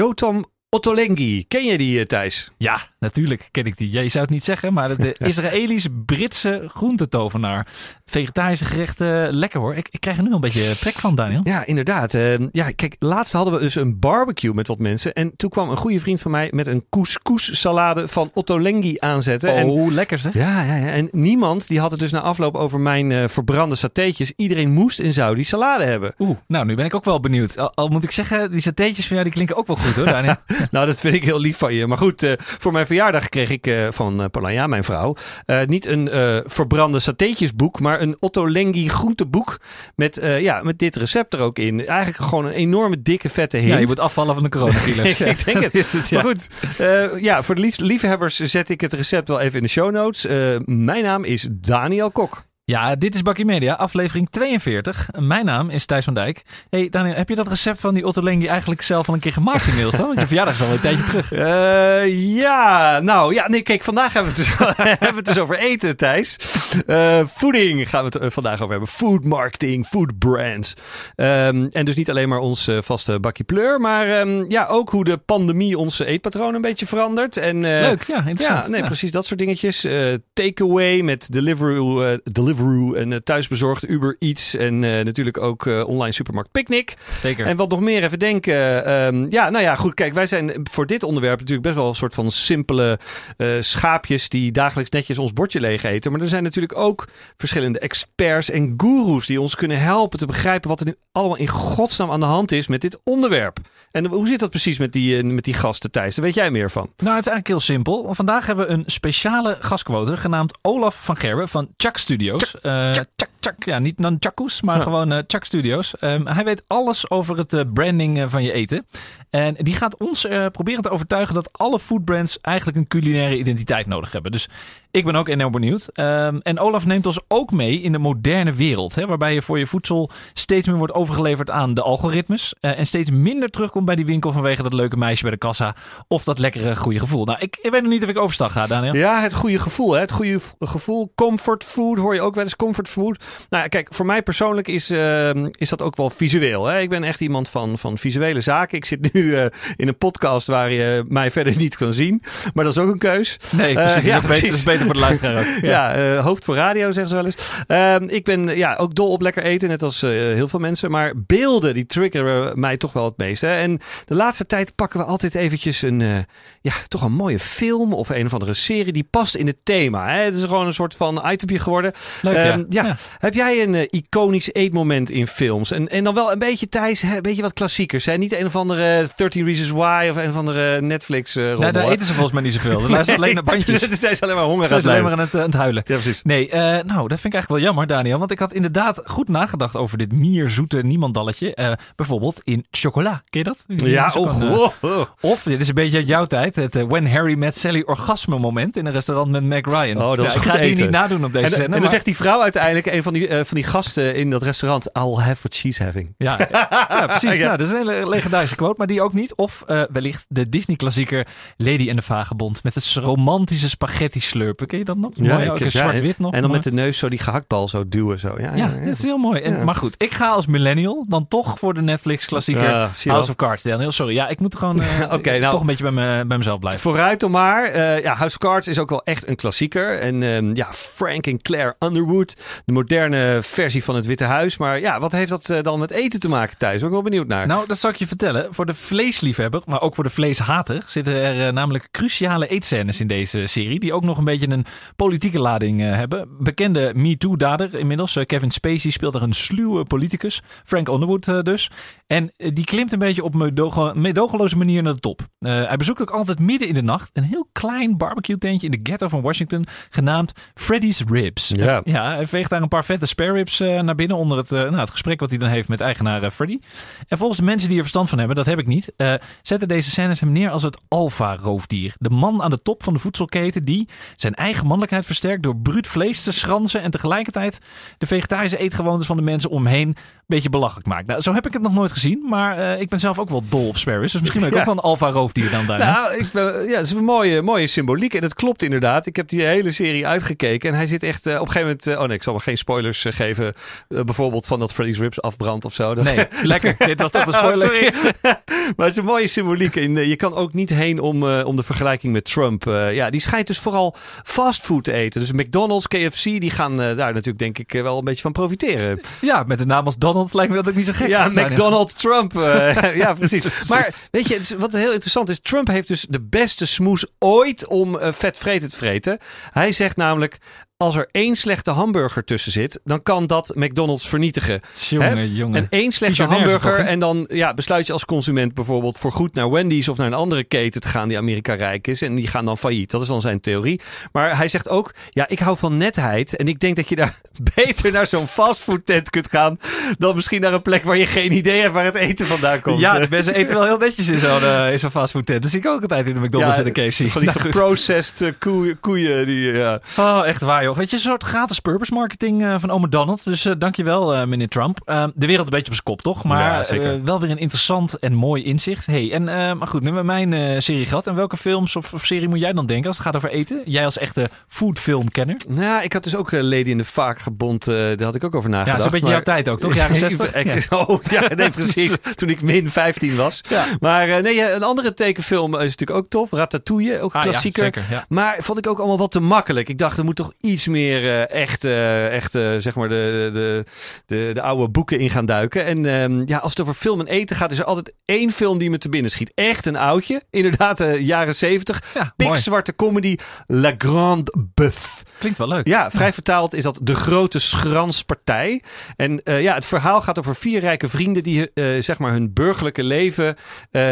Jotam Ottolenghi. Ken je die, eh, Thijs? Ja, natuurlijk ken ik die. Jij zou het niet zeggen, maar de Israëlisch-Britse groentetovenaar. Vegetarische gerechten, lekker hoor. Ik, ik krijg er nu een beetje trek van, Daniel. Ja, inderdaad. Uh, ja, kijk, laatst hadden we dus een barbecue met wat mensen. En toen kwam een goede vriend van mij met een couscous salade van Ottolenghi aanzetten. Oh, en, lekker zeg. Ja, ja, ja, en niemand die had het dus na afloop over mijn uh, verbrande satéetjes. Iedereen moest en zou die salade hebben. Oeh, nou nu ben ik ook wel benieuwd. Al, al moet ik zeggen, die satéetjes van jou die klinken ook wel goed hoor, Daniel. nou, dat vind ik heel lief van je. Maar goed, uh, voor mijn verjaardag kreeg ik uh, van uh, Polanja, mijn vrouw, niet een verbrande satéetjesboek, maar een Otto Lengi groenteboek met, ja, met dit recept er ook in. Eigenlijk gewoon een enorme dikke vette hint. Ja, je moet afvallen van de coronavirus. ik denk het. Is het ja. Maar goed, ja, voor de liefhebbers zet ik het recept wel even in de show notes. mijn naam is Daniel Kok. Ja, dit is Bakkie Media, aflevering 42. Mijn naam is Thijs van Dijk. Hey Daniel, heb je dat recept van die Otto Lengi eigenlijk zelf al een keer gemaakt inmiddels dan? Want je verjaardag is al een tijdje terug. Uh, ja, nou ja, nee, kijk, vandaag hebben we het dus, hebben we het dus over eten, Thijs. Uh, voeding gaan we het uh, vandaag over hebben. Food marketing, food brands. Um, en dus niet alleen maar ons vaste bakje pleur, maar um, ja, ook hoe de pandemie onze eetpatroon een beetje verandert. En, Leuk, ja, interessant. Ja, nee, ja. precies dat soort dingetjes. takeaway met Deliveroo, Deliveroo en uh, thuisbezorgd Uber Eats en uh, natuurlijk ook uh, online supermarkt Picnic. Zeker. En wat nog meer even denken. Um, ja, nou ja, goed. Kijk, wij zijn voor dit onderwerp natuurlijk best wel een soort van simpele schaapjes die dagelijks netjes ons bordje leeg eten. Maar er zijn natuurlijk ook verschillende experts en goeroes die ons kunnen helpen te begrijpen wat er nu allemaal in godsnaam aan de hand is met dit onderwerp. En hoe zit dat precies met die, met die gasten, Thijs? Daar weet jij meer van. Nou, het is eigenlijk heel simpel. Vandaag hebben we een speciale gastquote genaamd Olaf van Gerben van Chuck Studios. Uh, Chuck. Ja, niet Nunchakus, maar ja. gewoon uh, Chuck Studios. Um, hij weet alles over het uh, branding van je eten. En die gaat ons proberen te overtuigen dat alle foodbrands eigenlijk een culinaire identiteit nodig hebben. Dus ik ben ook enorm benieuwd. Um, en Olaf neemt ons ook mee in de moderne wereld. Hè, waarbij je voor je voedsel steeds meer wordt overgeleverd aan de algoritmes. En steeds minder terugkomt bij die winkel vanwege dat leuke meisje bij de kassa. Of dat lekkere goede gevoel. Nou, ik, ik weet nog niet of ik overstag ga, Daniel. Ja, het goede gevoel. Hè? Het goede gevoel. Comfort food hoor je ook wel eens. Comfort food. Nou, kijk, voor mij persoonlijk is, uh, is dat ook wel visueel. Hè? Ik ben echt iemand van, van visuele zaken. Ik zit nu uh, in een podcast waar je mij verder niet kan zien. Maar dat is ook een keus. Nee, precies. ja, precies. Dat is beter voor de luisteraar ook. Ja, ja uh, hoofd voor radio zeggen ze wel eens. Uh, ik ben ja, ook dol op lekker eten, net als heel veel mensen. Maar beelden, die triggeren mij toch wel het meest. Hè? En de laatste tijd pakken we altijd eventjes een, ja, toch een mooie film of een of andere serie die past in het thema. Hè? Het is gewoon een soort van itemje geworden. Leuk, ja. Um, ja. ja. Heb jij een iconisch eetmoment in films? En, en dan wel een beetje, Thijs, een beetje wat klassiekers. Hè? Niet een of andere 13 Reasons Why of een of andere Netflix uh, Nou, daar eten ze volgens mij niet zoveel. Daar luisteren alleen naar bandjes. Ze zijn alleen maar honger Ze zijn alleen maar aan het, aan het huilen. Ja, precies. Nee, uh, nou, dat vind ik eigenlijk wel jammer, Daniel. Want ik had inderdaad goed nagedacht over dit mierzoete niemandalletje. Uh, bijvoorbeeld in chocola. Ken je dat? Ja, oh, oh, oh. Of, dit is een beetje uit jouw tijd, het When Harry Met Sally orgasme moment in een restaurant met Meg Ryan. Oh, dat ja, is ik ga die niet nadoen op deze En, scène. en dan maar- zegt die vrouw uiteindelijk, een van die, uh, van die gasten in dat restaurant, I'll have what she's having. Ja, ja, precies. Ja. Nou, dat is een hele legendarische quote, maar die ook niet. Of uh, wellicht de Disney-klassieker Lady en de Vagebond met het romantische spaghetti slurpen. Ken je dat nog? Mooi, ook in ja, zwart-wit nog. En dan maar- met de neus zo die gehaktbal zo duwen. Zo. Ja, Ja, dat is heel mooi. En, Ja. Maar goed, ik ga als millennial dan toch voor de Netflix-klassieker Ja. House of Cards. Daniel, sorry. Ja, ik moet gewoon eh, Oké, nou. toch een beetje bij, me, bij mezelf blijven. Vooruit dan maar. Eh, ja, House of Cards is ook wel echt een klassieker. En ehm, ja, Frank en Claire Underwood. De moderne versie van het Witte Huis. Maar ja, wat heeft dat eh, dan met eten te maken, Thijs? Ben ik wel benieuwd naar. Nou, dat zal ik je vertellen. Voor de vleesliefhebber, maar ook voor de vleeshater, zitten er eh, namelijk cruciale eetscènes in deze serie. Die ook nog een beetje een politieke lading eh, hebben. Bekende MeToo-dader inmiddels. eh, Kevin Spacey speelt er een sluwe politicus. Frank Underwood dus. En die klimt een beetje op meedogenloze manier naar de top. Hij bezoekt ook altijd midden in de nacht een heel klein barbecue tentje in de ghetto van Washington. Genaamd Freddy's Ribs. Ja. Ja, hij veegt daar een paar vette spare ribs eh, naar binnen onder het, eh, nou, het gesprek wat hij dan heeft met eigenaar eh, Freddy. En volgens de mensen die er verstand van hebben, dat heb ik niet, zetten deze scènes hem neer als het alfa-roofdier. De man aan de top van de voedselketen die zijn eigen mannelijkheid versterkt door bruut vlees te schransen en tegelijkertijd de vegetarische eetgewoontes van de mensen om hem heen een beetje belachelijk maakt. Nou, zo heb ik het nog nooit gezien, maar ik ben zelf ook wel dol op spare ribs. Dus misschien ben ik Ja. ook wel een alfa-roofdier dan daar. Nou, ik, ben- ja, het is een mooie, mooie symboliek. En dat klopt inderdaad. Ik heb die hele serie uitgekeken. En hij zit echt op een gegeven moment... oh nee, ik zal maar geen spoilers spoilers eh, geven. Eh, bijvoorbeeld van dat Freddy's Ribs afbrandt of zo. Dat Nee, lekker. Dit was toch de spoiler. Sorry. maar het is een mooie symboliek. En eh, je kan ook niet heen om, om de vergelijking met Trump. Ja, die schijnt dus vooral fastfood te eten. Dus McDonald's, KFC, die gaan daar natuurlijk denk ik wel een beetje van profiteren. Ja, met de naam als Donald lijkt me dat ook niet zo gek. Ja, Nou, nee. McDonald Trump. ja, precies. Maar weet je, is- wat heel interessant is, Trump heeft dus de beste smoes ooit om vet vreten te vreten. Hij zegt namelijk, als er één slechte hamburger tussen zit, dan kan dat McDonald's vernietigen. Jongen, jongen. En één slechte hamburger toch, en dan ja, besluit je als consument bijvoorbeeld voor goed naar Wendy's of naar een andere keten te gaan die Amerika rijk is. En die gaan dan failliet. Dat is dan zijn theorie. Maar hij zegt ook, ja, ik hou van netheid. En ik denk dat je daar beter naar zo'n fastfood tent kunt gaan dan misschien naar een plek waar je geen idee hebt waar het eten vandaan komt. Ja, Eh, de mensen eten wel heel netjes in zo'n eh, in zo'n fastfood tent. Dat zie ik ook altijd in de McDonald's Ja, en de KFC. Van die Nou, geprocessed eh, koeien, koeien die, ja. Oh, echt waar, joh. Weet je, een soort gratis purpose marketing eh, van Ome Donald. Dus eh dankjewel, eh meneer Trump. Eh, de wereld een beetje op zijn kop, toch? Maar Ja, zeker. wel weer een interessant en mooi inzicht. Hey, en, maar goed, nu hebben we mijn serie gehad. En welke films of, of serie moet jij dan denken als het gaat over eten? Jij als echte foodfilmkenner. Nou, ik had dus ook Lady in the Vaakgebond, eh daar had ik ook over Ja, nagedacht. dat is een beetje maar- jouw tijd ook, toch? Jaren 60? Ik- Ja. ik- Oh ja, nee, precies. Toen ik min 15 was. Ja. Maar nee, ja, een andere tekenfilm is natuurlijk ook tof. Ratatouille, ook Ah, ja, klassieker. zeker, ja. Maar vond ik ook allemaal wat te makkelijk. Ik dacht, er moet toch iets meer eh, echt, eh, echt eh, zeg maar, de, de, de, de oude boeken in gaan duiken. En ehm, ja, als het over film en eten gaat, is er altijd één film die me te binnen schiet. Echt een oudje. Inderdaad, jaren 70. Ja. Pikzwarte comedy La Grande Bœuf. Klinkt wel leuk. Ja, vrij vertaald is dat de grote schranspartij. En ja, het verhaal gaat over vier rijke vrienden die zeg maar hun burgerlijke leven,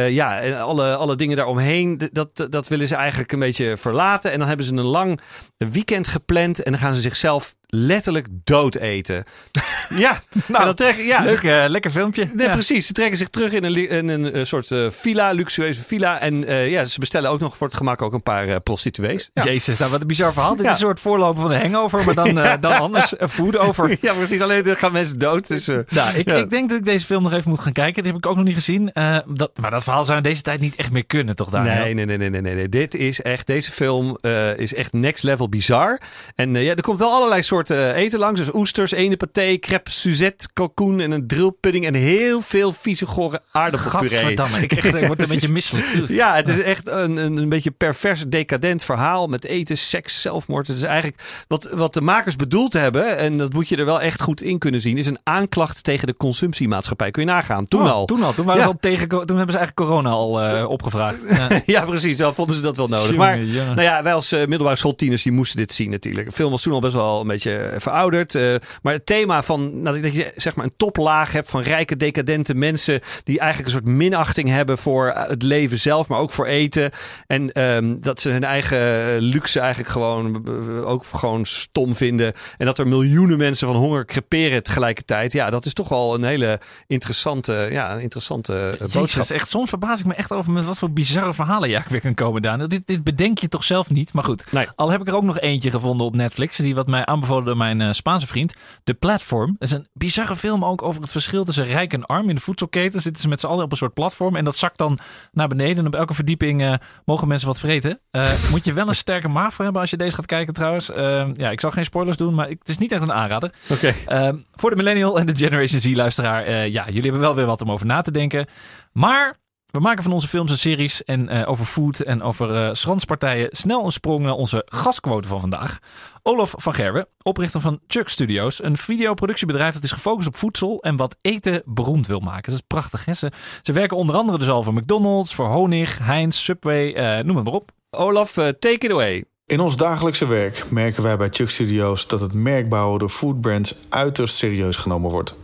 ja, en alle, alle dingen daaromheen, dat, dat willen ze eigenlijk een beetje verlaten. En dan hebben ze een lang weekend gepland en dan gaan ze zichzelf letterlijk dood eten. ja, Nou, en dan trekken, ja, Leuk, ze- eh, lekker filmpje. Nee, Ja. precies. Ze trekken zich terug in een, in een eh, soort eh, villa, luxueuze villa. En ja, ze bestellen ook nog voor het gemak ook een paar prostituees. Ja. Jezus, nou wat een bizar verhaal. Dit is een soort voorloper van de hangover, maar dan, dan anders. Food over. ja, precies. Alleen er gaan mensen dood. Dus, Nou, ik, ik denk dat ik deze film nog even moet gaan kijken. Die heb ik ook nog niet gezien. Dat, maar dat verhaal zou in deze tijd niet echt meer kunnen, toch Daniel? Nee, nee, nee, nee, nee, nee. Dit is echt, deze film is echt next level bizar. En ja, er komt wel allerlei soorten eh, eten langs. Dus oesters, ene paté, crepe Suzette, kalkoen en een drillpudding. En heel veel vieze, gore aardappelpuree. Gadverdamme, ik, echt, ik word een beetje misselijk. Ja, het is echt een, een, een beetje pervers, decadent verhaal met eten, seks, zelfmoord. Het is eigenlijk wat, wat de makers bedoeld hebben, en dat moet je er wel echt goed in kunnen zien, is een aanklacht tegen de consumptiemaatschappij. Kun je nagaan, toen Oh, al. Toen al. Toen, waren Ja. ze al tegen, toen hebben ze eigenlijk corona al eh, opgevraagd. Ja. Ja, precies. Dan vonden ze dat wel nodig. Maar nou ja, wij als eh, middelbare schooltieners die moesten dit zien natuurlijk. De film was toen al best wel een beetje eh, verouderd. eh, maar het thema van nou, dat je zeg maar een toplaag hebt van rijke, decadente mensen die eigenlijk een soort minachting hebben voor eh, het leven zelf, maar ook voor eten. En ehm, dat ze hun eigen luxe eigenlijk gewoon ook gewoon stom vinden. En dat er miljoenen mensen van honger creperen tegelijkertijd. Ja, dat is toch wel een hele interessante, ja, een interessante eh, boodschap. Jezus, echt, soms verbaas ik me echt over met wat voor bizarre verhalen je eigenlijk weer kan komen, Daniel. Dit, dit bedenk je toch zelf niet? Maar goed, Nee. al heb ik er ook nog eentje gevonden op Netflix. Die wat mij aanbevolen door mijn eh, Spaanse vriend. The Platform. Dat is een bizarre film ook over het verschil tussen rijk en arm in de voedselketen. Zitten ze met z'n allen op een soort platform. En dat zakt dan naar beneden. En op elke verdieping eh, mogen mensen wat vreten. Eh, moet je wel een sterke maag voor hebben als je deze gaat kijken trouwens. Eh, ja, ik zal geen spoilers doen, maar ik- het is niet echt een aanrader. Oké. Ehm, voor de millennial en de Generation Z-luisteraar, eh, ja, jullie hebben wel weer wat om over na te denken. Maar we maken van onze films en series en eh, over food en over eh schranspartijen snel een sprong naar onze gastquote van vandaag. Olaf van Gerwen, oprichter van Chuck Studios, een videoproductiebedrijf dat is gefocust op voedsel en wat eten beroemd wil maken. Dat is prachtig, hè? Ze, werken onder andere dus al voor McDonald's, voor Honig, Heinz, Subway, eh, noem het maar op. Olaf, take it away. In ons dagelijkse werk merken wij bij Chuck Studios dat het merkbouwen door foodbrands uiterst serieus genomen wordt.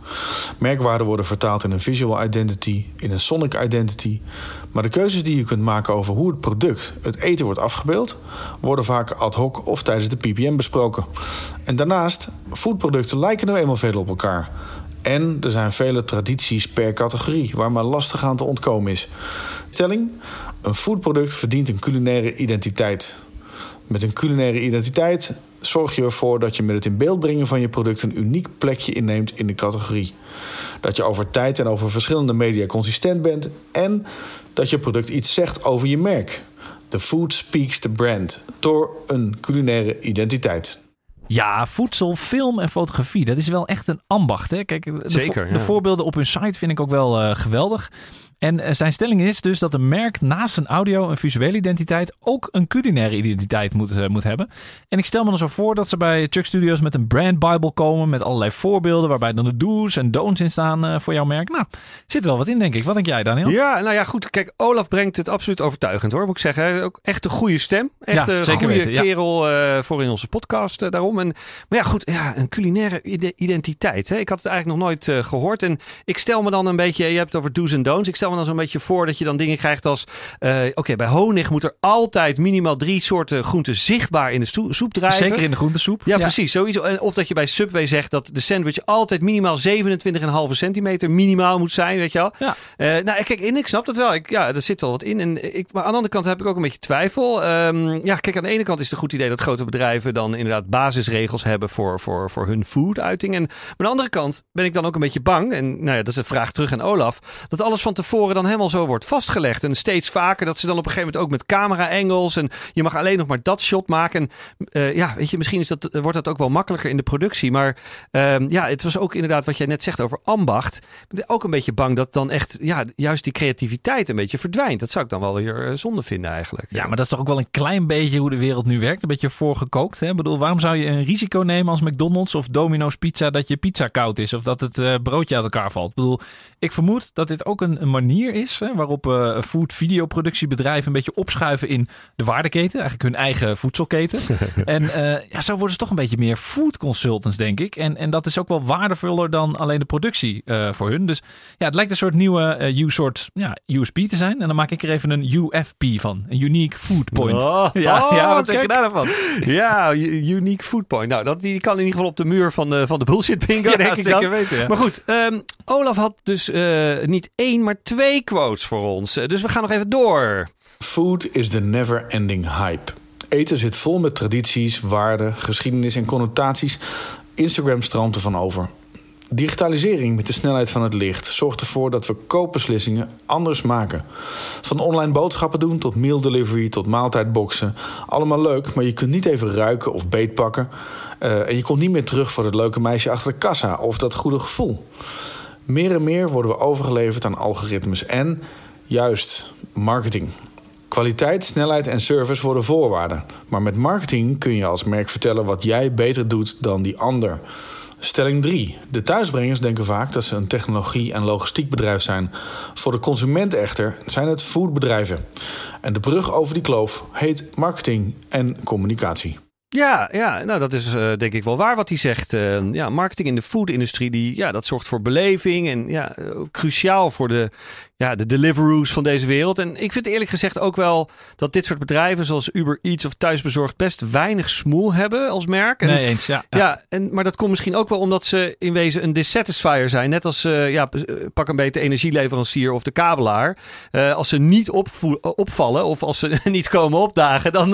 Merkwaarden worden vertaald in een visual identity, in een sonic identity. Maar de keuzes die je kunt maken over hoe het product, het eten wordt afgebeeld, worden vaak ad hoc of tijdens de PPM besproken. En daarnaast, foodproducten lijken nou eenmaal veel op elkaar. En er zijn vele tradities per categorie waar maar lastig aan te ontkomen is. Stelling: een foodproduct verdient een culinaire identiteit. Met een culinaire identiteit zorg je ervoor dat je met het in beeld brengen van je product een uniek plekje inneemt in de categorie. Dat je over tijd en over verschillende media consistent bent en dat je product iets zegt over je merk. The food speaks the brand door een culinaire identiteit. Ja, voedsel, film en fotografie. Dat is wel echt een ambacht. Hè? Kijk, de, Zeker, vo- ja. de voorbeelden op hun site vind ik ook wel eh, geweldig. En eh, zijn stelling is dus dat een merk naast een audio- en visuele identiteit ook een culinaire identiteit moet, eh, moet hebben. En ik stel me dan zo voor dat ze bij Chuck Studios met een brand bible komen met allerlei voorbeelden waarbij dan de do's en don'ts in staan eh, voor jouw merk. Nou, zit wel wat in denk ik. Wat denk jij Daniel? Ja, nou ja, goed. Kijk, Olaf brengt het absoluut overtuigend hoor, moet ik zeggen. Ook echt een goede stem. Echt Ja, een zeker goede weten, ja. kerel voor in onze podcast daarom. En, maar ja, goed. Ja, een culinaire ide- identiteit. Hè? Ik had het eigenlijk nog nooit eh, gehoord. En ik stel me dan een beetje, je hebt het over do's en don'ts. Ik stel me dan zo'n beetje voor dat je dan dingen krijgt als... eh, Oké, bij honig moet er altijd minimaal drie soorten groenten zichtbaar in de soe- soep drijven. Zeker in de groentesoep. Ja, precies. Sowieso. En Of dat je bij Subway zegt dat de sandwich altijd minimaal 27,5 centimeter minimaal moet zijn, weet je wel. Ja. Eh, nou, kijk, en ik snap dat wel. Ik, ja, er zit wel wat in. En ik, maar aan de andere kant heb ik ook een beetje twijfel. Ehm, ja, kijk, aan de ene kant is het een goed idee dat grote bedrijven dan inderdaad basisregels hebben voor, voor, voor hun food-uiting. En maar aan de andere kant ben ik dan ook een beetje bang. En nou ja, dat is een vraag terug aan Olaf. Dat alles van tevoren dan helemaal zo wordt vastgelegd. En steeds vaker dat ze dan op een gegeven moment ook met camera-angles. En je mag alleen nog maar dat shot maken. En eh, ja, weet je, misschien is dat, wordt dat ook wel makkelijker in de productie. Maar ehm, ja, het was ook inderdaad wat jij net zegt over ambacht. Ik ben ook een beetje bang dat dan echt ja, juist die creativiteit een beetje verdwijnt. Dat zou ik dan wel weer eh, zonde vinden eigenlijk. Ja, maar dat is toch ook wel een klein beetje hoe de wereld nu werkt. Een beetje voorgekookt. Hè? Ik bedoel, waarom zou je een risico nemen als McDonald's of Domino's Pizza dat je pizza koud is of dat het eh, broodje uit elkaar valt? Ik bedoel, ik vermoed dat dit ook een, een manier is hè, waarop eh food videoproductiebedrijven een beetje opschuiven in de waardeketen, eigenlijk hun eigen voedselketen. en eh, ja, zo worden ze toch een beetje meer food consultants, denk ik. En, en dat is ook wel waardevoller dan alleen de productie eh, voor hun. Dus ja, het lijkt een soort nieuwe eh, U soort ja, USP te zijn. En dan maak ik er even een UFP van, een unique food point. Oh, Ja, oh, ja wat zeg je kijk. daar dan van? Ja, unique food point. Nou, dat, die kan in ieder geval op de muur van de, van de bullshit bingo, Ja, denk ik zeker dan. weten, ja. Maar goed, ehm, Olaf had dus niet één, maar twee quotes voor ons. Eh, Dus we gaan nog even door. Food is the never-ending hype. Eten zit vol met tradities, waarden, geschiedenis en connotaties. Instagram stroomt ervan over. Digitalisering met de snelheid van het licht zorgt ervoor dat we koopbeslissingen anders maken. Van online boodschappen doen tot meal delivery tot maaltijdboxen. Allemaal leuk, maar je kunt niet even ruiken of beetpakken. Eh, en je komt niet meer terug voor het leuke meisje achter de kassa of dat goede gevoel. Meer en meer worden we overgeleverd aan algoritmes en, juist, marketing. Kwaliteit, snelheid en service worden voorwaarden. Maar met marketing kun je als merk vertellen wat jij beter doet dan die ander. Stelling 3. De thuisbrengers denken vaak dat ze een technologie- en logistiekbedrijf zijn. Voor de consument echter zijn het foodbedrijven. En de brug over die kloof heet marketing en communicatie. Ja, ja, nou dat is eh, denk ik wel waar wat hij zegt. Eh, ja, marketing in de food-industrie, die, ja, dat zorgt voor beleving en ja, eh, cruciaal voor de, ja, de deliveroos van deze wereld. En ik vind eerlijk gezegd ook wel dat dit soort bedrijven zoals Uber Eats of Thuisbezorgd best weinig smoel hebben als merk. En, Nee, eens. Ja, ja. Ja, en, maar dat komt misschien ook wel omdat ze in wezen een dissatisfier zijn. Net als, ja, pak een beetje de energieleverancier of de kabelaar. Als ze niet opvallen of als ze niet komen opdagen, dan,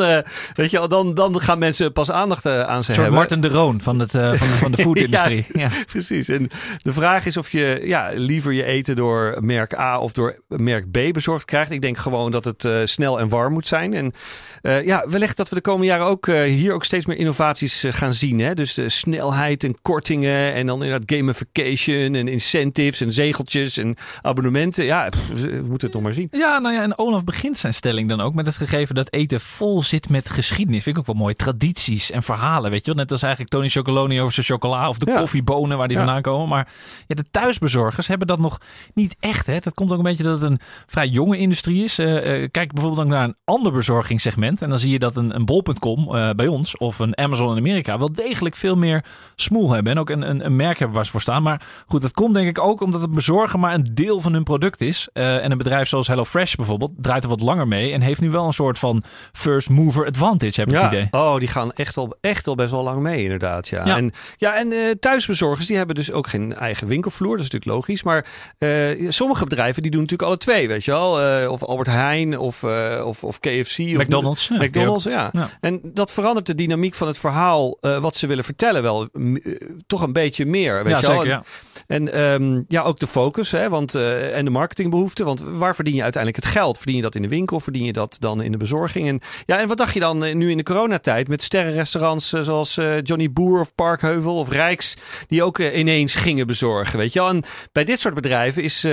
weet je, dan, dan gaan mensen pas aandacht eh, aan ze hebben. Martin de Roon van, het, eh, van, de, van de food-industrie. ja. Precies. En de vraag is of je ja, liever je eten door merk A of door merk B bezorgd krijgt. Ik denk gewoon dat het eh, snel en warm moet zijn. En ja, wellicht dat we de komende jaren ook hier ook steeds meer innovaties gaan zien. Hè? Dus de snelheid en kortingen en dan inderdaad gamification en incentives en zegeltjes en abonnementen. Ja, pff, we moeten het nog maar zien. Ja, nou ja, en Olaf begint zijn stelling dan ook met het gegeven dat eten vol zit met geschiedenis. Vind ik ook wel mooi. Tradities en verhalen, weet je wel. Net als eigenlijk Tony Chocoloni over zijn chocola of de Ja. koffiebonen waar die Ja. vandaan komen. Maar ja, de thuisbezorgers hebben dat nog niet echt. Hè. Dat komt ook een beetje dat het een vrij jonge industrie is. Eh, eh, kijk bijvoorbeeld ook naar een ander bezorgingssegment. En dan zie je dat een, een bol.com eh, bij ons of een Amazon in Amerika wel degelijk veel meer smoel hebben. En ook een, een, een merk hebben waar ze voor staan. Maar goed, dat komt denk ik ook omdat het bezorgen maar een deel van hun product is. En een bedrijf zoals HelloFresh bijvoorbeeld draait er wat langer mee. En heeft nu wel een soort van first mover advantage, heb ik het idee. Oh, die gaan echt al, echt al best wel lang mee, inderdaad. Ja, Ja. en, ja, en eh, thuisbezorgers die hebben dus ook geen eigen winkelvloer. Dat is natuurlijk logisch. Maar eh, sommige bedrijven die doen natuurlijk alle twee, weet je wel. Eh, of Albert Heijn of, of, of KFC. Of McDonald's. Ja, McDonald's, ja. Ja. En dat verandert de dynamiek van het verhaal wat ze willen vertellen wel toch een beetje meer. Weet je wel? zeker. Ja. En ehm, ja, ook de focus hè, want, en de marketingbehoeften. Want waar verdien je uiteindelijk het geld? Verdien je dat in de winkel? Verdien je dat dan in de bezorging? En, ja, en wat dacht je dan nu in de coronatijd met sterrenrestaurants uh, zoals uh, Johnny Boer of Parkheuvel of Rijks, die ook ineens gingen bezorgen. Weet je wel? En bij dit soort bedrijven is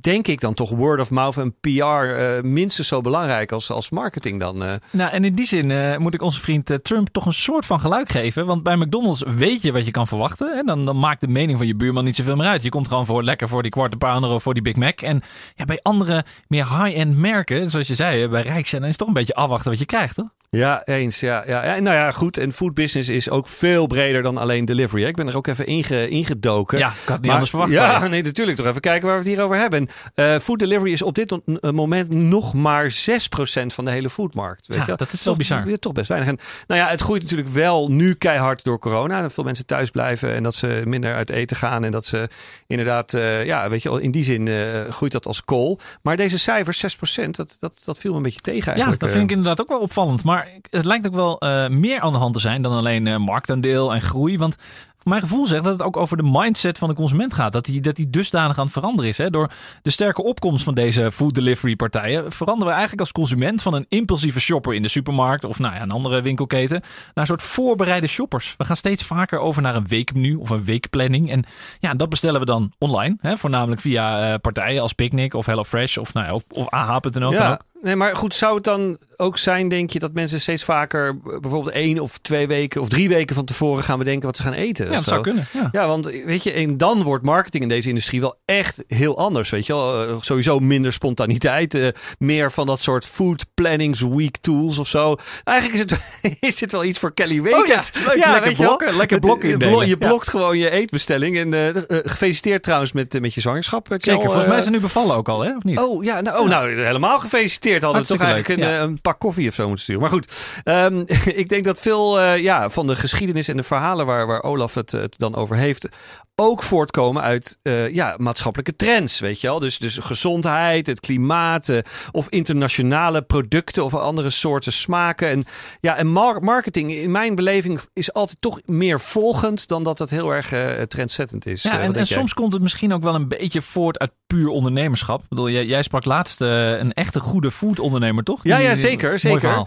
denk ik dan toch word of mouth en PR minstens zo belangrijk als, als marketing dan. Nou, en in die zin moet ik onze vriend Trump toch een soort van geluid geven. Want bij McDonald's weet je wat je kan verwachten. En dan, dan maakt de mening van je buurman niet zoveel meer uit. Je komt gewoon voor lekker voor die kwarte pounder of voor die Big Mac. En ja, bij andere meer high-end merken, zoals je zei, bij Rijks, dan is het toch een beetje afwachten wat je krijgt, toch? Ja, eens. Ja, ja. ja, nou ja, goed. En food business is ook veel breder dan alleen delivery. Hè? Ik ben er ook even inge, ingedoken. Ja, ik had niet maar, anders verwacht. Ja, nee, natuurlijk. Toch even kijken waar we het hier over hebben. Uh, food delivery is op dit moment nog maar 6% van de hele foodmarkt. Weet ja, je? dat is wel bizar. Ja, toch best weinig. En, nou ja, het groeit natuurlijk wel nu keihard door corona. Dat veel mensen thuis blijven en dat ze minder uit eten gaan. En dat ze inderdaad, uh, ja, weet je, in die zin uh, groeit dat als kool. Maar deze cijfers, 6%, dat, dat, dat viel me een beetje tegen eigenlijk. Ja, dat vind ik inderdaad ook wel opvallend. Maar het lijkt ook wel uh, meer aan de hand te zijn dan alleen uh, marktaandeel en groei. Want mijn gevoel zegt dat het ook over de mindset van de consument gaat. Dat die, dat die dusdanig aan het veranderen is. Hè? Door de sterke opkomst van deze food delivery partijen veranderen we eigenlijk als consument van een impulsieve shopper in de supermarkt of nou ja, een andere winkelketen naar een soort voorbereide shoppers. We gaan steeds vaker over naar een weekmenu of een weekplanning. En ja, dat bestellen we dan online. Hè? Voornamelijk via uh, partijen als Picnic of HelloFresh of, nou ja, of, of AH.nl. Ja. Nee, maar goed, zou het dan ook zijn, denk je, dat mensen steeds vaker bijvoorbeeld één of twee weken of drie weken van tevoren gaan bedenken wat ze gaan eten? Ja, dat zou kunnen. Ja. ja. want weet je, en dan wordt marketing in deze industrie wel echt heel anders. Weet je wel, uh, sowieso minder spontaniteit, uh, meer van dat soort food plannings week tools of zo. Eigenlijk is het, is dit wel iets voor Kelly Wekers. Oh, ja, lekker blokken, lekker blokken Je blokt gewoon je eetbestelling. En uh, gefeliciteerd trouwens met, met je zwangerschap. Zeker, volgens mij ze nu bevallen ook al, hè? Of niet? Oh ja, nou, oh, nou helemaal gefeliciteerd hadden we toch eigenlijk een, ja. een, pak koffie of zo moeten sturen. Maar goed, um, ik denk dat veel uh, ja, van de geschiedenis en de verhalen waar, waar Olaf het, het dan over heeft, ook voortkomen uit uh, ja, maatschappelijke trends, weet je wel. Dus, dus gezondheid, het klimaat uh, of internationale producten of andere soorten smaken. En, ja, en mar marketing in mijn beleving is altijd toch meer volgend dan dat het heel erg uh, trendzettend is. Ja, en, en soms komt het misschien ook wel een beetje voort uit puur ondernemerschap. Ik bedoel, jij, jij sprak laatst een echte goede food ondernemer, toch? Die, ja, ja, zeker. zeker.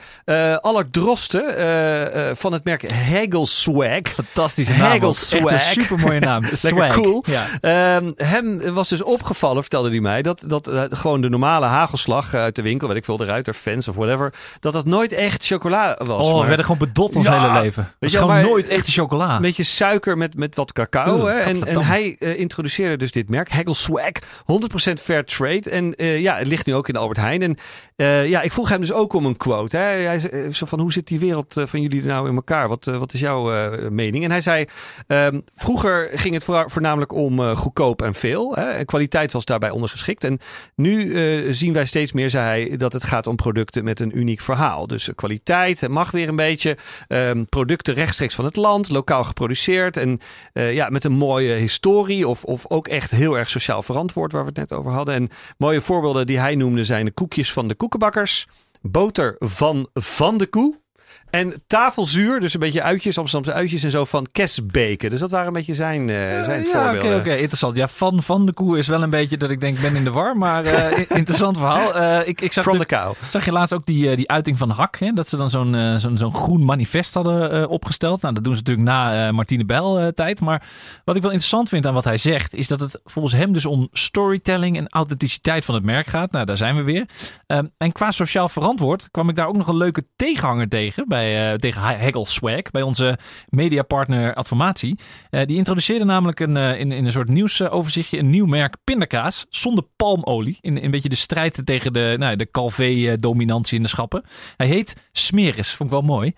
Allard Drosten van het merk Hegel Swag. Fantastische naam. Hegel Swag. Echt een supermooie naam. Lekker cool. Ja. Um, hem was dus opgevallen, vertelde hij mij, dat, dat uh, gewoon de normale hagelslag uit de winkel, weet ik veel, de Ruiter, fans of whatever, dat dat nooit echt chocola was. Oh, we werden gewoon bedot ons ja, hele leven. Gewoon nooit echte chocola. Een beetje suiker met, met wat cacao. hè? En, en hij uh, introduceerde dus dit merk, Hegel Swag, 100% fair trade. En uh, ja, het ligt nu ook in de Albert Heijn. En ja, ik vroeg hem dus ook om een quote. Hè? Hij zei zo van, hoe zit die wereld van jullie nou in elkaar? Wat, wat is jouw mening? En hij zei, um, vroeger ging het voor, voornamelijk om uh, goedkoop en veel. Hè. Kwaliteit was daarbij ondergeschikt. En nu uh, zien wij steeds meer, zei hij, dat het gaat om producten met een uniek verhaal. Dus kwaliteit mag weer een beetje. Um, producten rechtstreeks van het land, lokaal geproduceerd. En uh, ja, met een mooie historie of, of ook echt heel erg sociaal verantwoord, waar we het net over hadden. En mooie voorbeelden die hij noemde zijn de koekjes van de koekenbakkers. Boter van Van de Koe. En tafelzuur, dus een beetje uitjes, Amsterdamse uitjes en zo van Kesbeken. Dus dat waren een beetje zijn, uh, zijn ja, voorbeelden. Oké, okay, okay, interessant. Ja, van, van de koe is wel een beetje dat ik denk, ben in de war. Maar uh, interessant verhaal. Uh, ik, ik zag From. Zag je laatst ook die, die uiting van Hak. Hè? Dat ze dan zo'n zo'n zo'n groen manifest hadden opgesteld. Nou, dat doen ze natuurlijk na Martine Bel tijd. Maar wat ik wel interessant vind aan wat hij zegt, is dat het volgens hem dus om storytelling en authenticiteit van het merk gaat. Nou, daar zijn we weer. Um, en qua sociaal verantwoord kwam ik daar ook nog een leuke tegenhanger tegen bij bij, uh, tegen Hegel Swag, bij onze mediapartner Adformatie. Uh, die introduceerde namelijk een, uh, in, in een soort nieuwsoverzichtje een nieuw merk pindakaas zonder palmolie. In, een beetje de strijd tegen de, nou, de Calvé-dominantie in de schappen. Hij heet Smeris, vond ik wel mooi.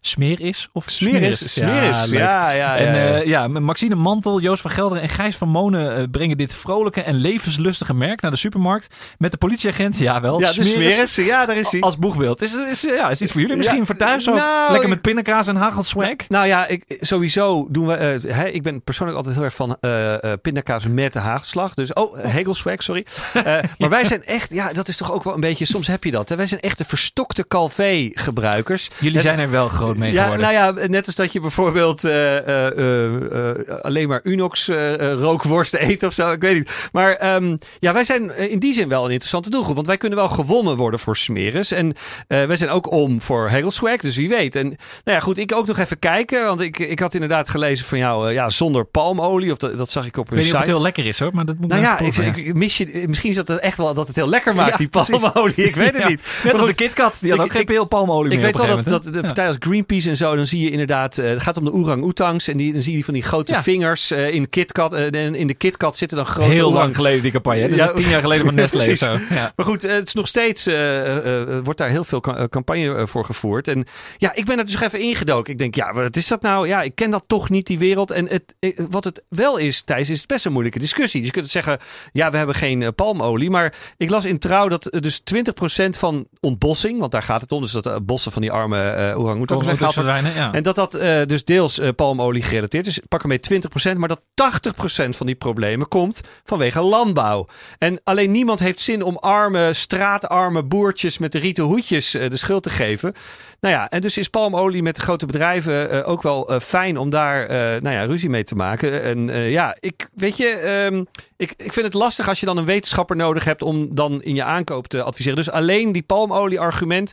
Smeris of Smeris? Smeris, ja, ja, ja, En ja, Maxine Mantel, Joost van Gelderen en Gijs van Monen brengen dit vrolijke en levenslustige merk naar de supermarkt. Met de politieagent, ja wel, ja, Smeris, ja, daar is hij. Als boegbeeld. Is, is, ja, is iets voor jullie misschien voor thuis? Nou, Lekker met pindakaas en hagelswag? Nou ja, ik, sowieso doen we... Uh, hè, ik ben persoonlijk altijd heel erg van uh, uh, pindakaas met de hagelslag. Dus, oh, hegelswag, sorry. maar wij zijn echt... Ja, dat is toch ook wel een beetje... Soms heb je dat. Hè? Wij zijn echt de verstokte Calvé-gebruikers. Jullie zijn er wel groot mee ja, Nou ja, net als dat je bijvoorbeeld alleen maar Unox rookworsten eet of zo. Ik weet niet. Maar um, ja, wij zijn in die zin wel een interessante doelgroep. Want wij kunnen wel gewonnen worden voor smeres. En wij zijn ook om voor hegelswag. Dus wie weet. En nou ja, goed, ik ook nog even kijken. Want ik, ik had inderdaad gelezen van jou, ja, zonder palmolie. Of dat, dat zag ik op hun weet site. Niet of het heel lekker is hoor, maar dat moet nou ja, ik, ik, mis je, misschien is dat het echt wel dat het heel lekker maakt, die palmolie. Ik weet het niet. Net de KitKat, die had ook geen veel palmolie Ik meer weet wel dat, dat de partij als Greenpeace en zo, dan zie je inderdaad, het gaat om de orang-oetangs. En die, dan zie je van die grote vingers in KitKat. en in de KitKat zitten dan grote Heel lang geleden die campagne. Dus ja, tien jaar geleden van Nestlé. Ja. Maar goed, het is nog steeds, wordt daar heel veel campagne voor gevoerd. En ja, ik ben er dus even ingedoken. Ik denk, ja, wat is dat nou? Ja, ik ken dat toch niet, die wereld. En het, wat het wel is, Thijs, is het best een moeilijke discussie. Dus je kunt zeggen, ja, we hebben geen palmolie. Maar ik las in Trouw dat dus 20% van ontbossing, want daar gaat het om, dus dat de bossen van die arme uh, orang-oetangs verdwijnen. Ja. En dat dat uh, dus deels uh, palmolie gerelateerd is. Pak ermee 20%, maar dat 80% van die problemen komt vanwege landbouw. En alleen niemand heeft zin om arme, straatarme boertjes met de rieten hoedjes de schuld te geven. Nou ja, en dus is palmolie met de grote bedrijven uh, ook wel uh, fijn om daar uh, nou ja, ruzie mee te maken. En ja, ik weet je, um, ik, ik vind het lastig als je dan een wetenschapper nodig hebt om dan in je aankoop te adviseren. Dus alleen die palmolie argument,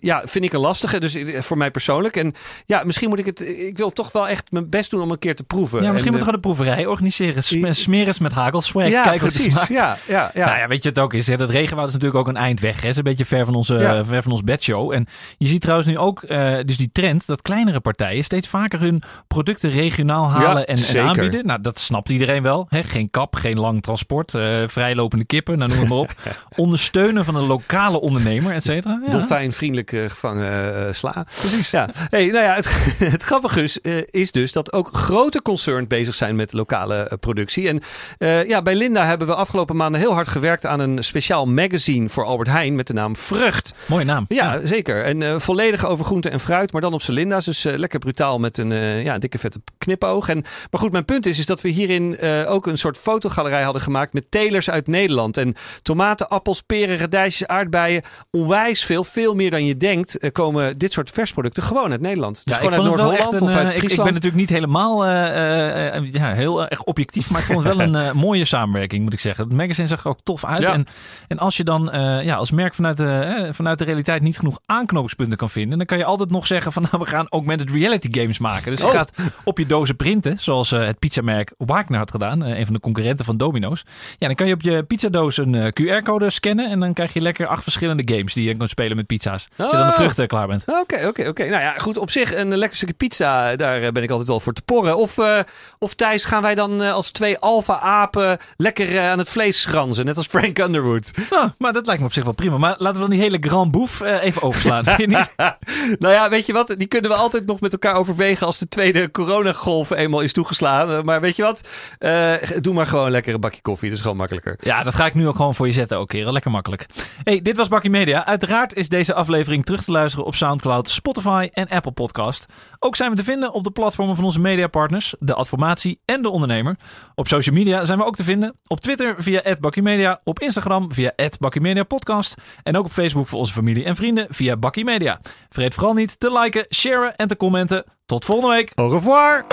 ja, vind ik een lastige. Dus voor mij persoonlijk. En ja, misschien moet ik het, ik wil toch wel echt mijn best doen om een keer te proeven. Ja, misschien en, moeten we gewoon de proeverij organiseren. Sm smeren met hagelswag. Ja, Kijk precies. Ja, ja, ja. Nou ja, weet je het ook is? Het regenwoud is natuurlijk ook een eind weg. Hè? Het is een beetje ver van onze, ja. ver van ons bedshow. En je ziet trouwens nu ook uh, dus die trend dat kleinere partijen steeds vaker hun producten regionaal halen ja, en, en, aanbieden. Nou, dat snapt iedereen wel. Hè? Geen kap, geen lang transport, uh, vrijlopende kippen, nou, noem maar op. Ondersteunen van een lokale ondernemer, et cetera. Ja. Dolfijnvriendelijk uh, gevangen sla. Precies. Ja. Hey, nou ja, het, het grappige is, is, dus dat ook grote concerns bezig zijn met lokale productie. En ja, bij Linda hebben we afgelopen maanden heel hard gewerkt aan een speciaal magazine voor Albert Heijn met de naam Vrucht. Mooie naam. Ja, ja. zeker. En volledig over groente en fruit, maar dan op cilinda's. Dus uh, lekker brutaal met een uh, ja, dikke vette knipoog. En, maar goed, mijn punt is, is dat we hierin ook een soort fotogalerij hadden gemaakt met telers uit Nederland. En tomaten, appels, peren, radijsjes, aardbeien. Onwijs veel, veel meer dan je denkt, komen dit soort versproducten gewoon uit Nederland. Dus ja, gewoon uit Noord-Holland of uit ik, ik, ben natuurlijk niet helemaal ja, heel erg objectief, maar ik vond het wel een mooie samenwerking, moet ik zeggen. Het magazine zag er ook tof uit. Ja. En, en als je dan ja, als merk vanuit de, vanuit de realiteit niet genoeg aanknopingspunten kan vinden, dan kan je altijd nog zeggen van nou, we gaan ook met het reality games maken. Dus je Oh. gaat op je dozen printen, zoals uh, het pizzamerk Wagner had gedaan, uh, een van de concurrenten van Domino's. Ja, dan kan je op je pizzadoos een uh, QR-code scannen en dan krijg je lekker acht verschillende games die je kunt spelen met pizza's. Als je dan de vruchten klaar bent. Oké, oké, oké. Nou ja, goed. Op zich een lekker stukje pizza, daar ben ik altijd wel voor te porren. Of, of Thijs, gaan wij dan als twee alfa-apen lekker aan het vlees schranzen, net als Frank Underwood? Nou, maar dat lijkt me op zich wel prima. Maar laten we dan die hele Grand Boef even overslaan. Nou ja, weet je wat? Die kunnen we altijd nog met elkaar overwegen als de tweede coronagolf eenmaal is toegeslaan. Maar weet je wat? Uh, doe maar gewoon lekker een bakje koffie. Dat is gewoon makkelijker. Ja, dat ga ik nu ook gewoon voor je zetten ook, kerel. Lekker makkelijk. Hey, dit was Bakkie Media. Uiteraard is deze aflevering terug te luisteren op Soundcloud, Spotify en Apple Podcast. Ook zijn we te vinden op de platformen van onze mediapartners, de Adformatie en de Ondernemer. Op social media zijn we ook te vinden. Op Twitter via @bakkiemedia, op Instagram via @bakkiemediapodcast en ook op Facebook voor onze familie en vrienden via Bakkie Vergeet vooral niet te liken, sharen en te commenten. Tot volgende week. Au revoir.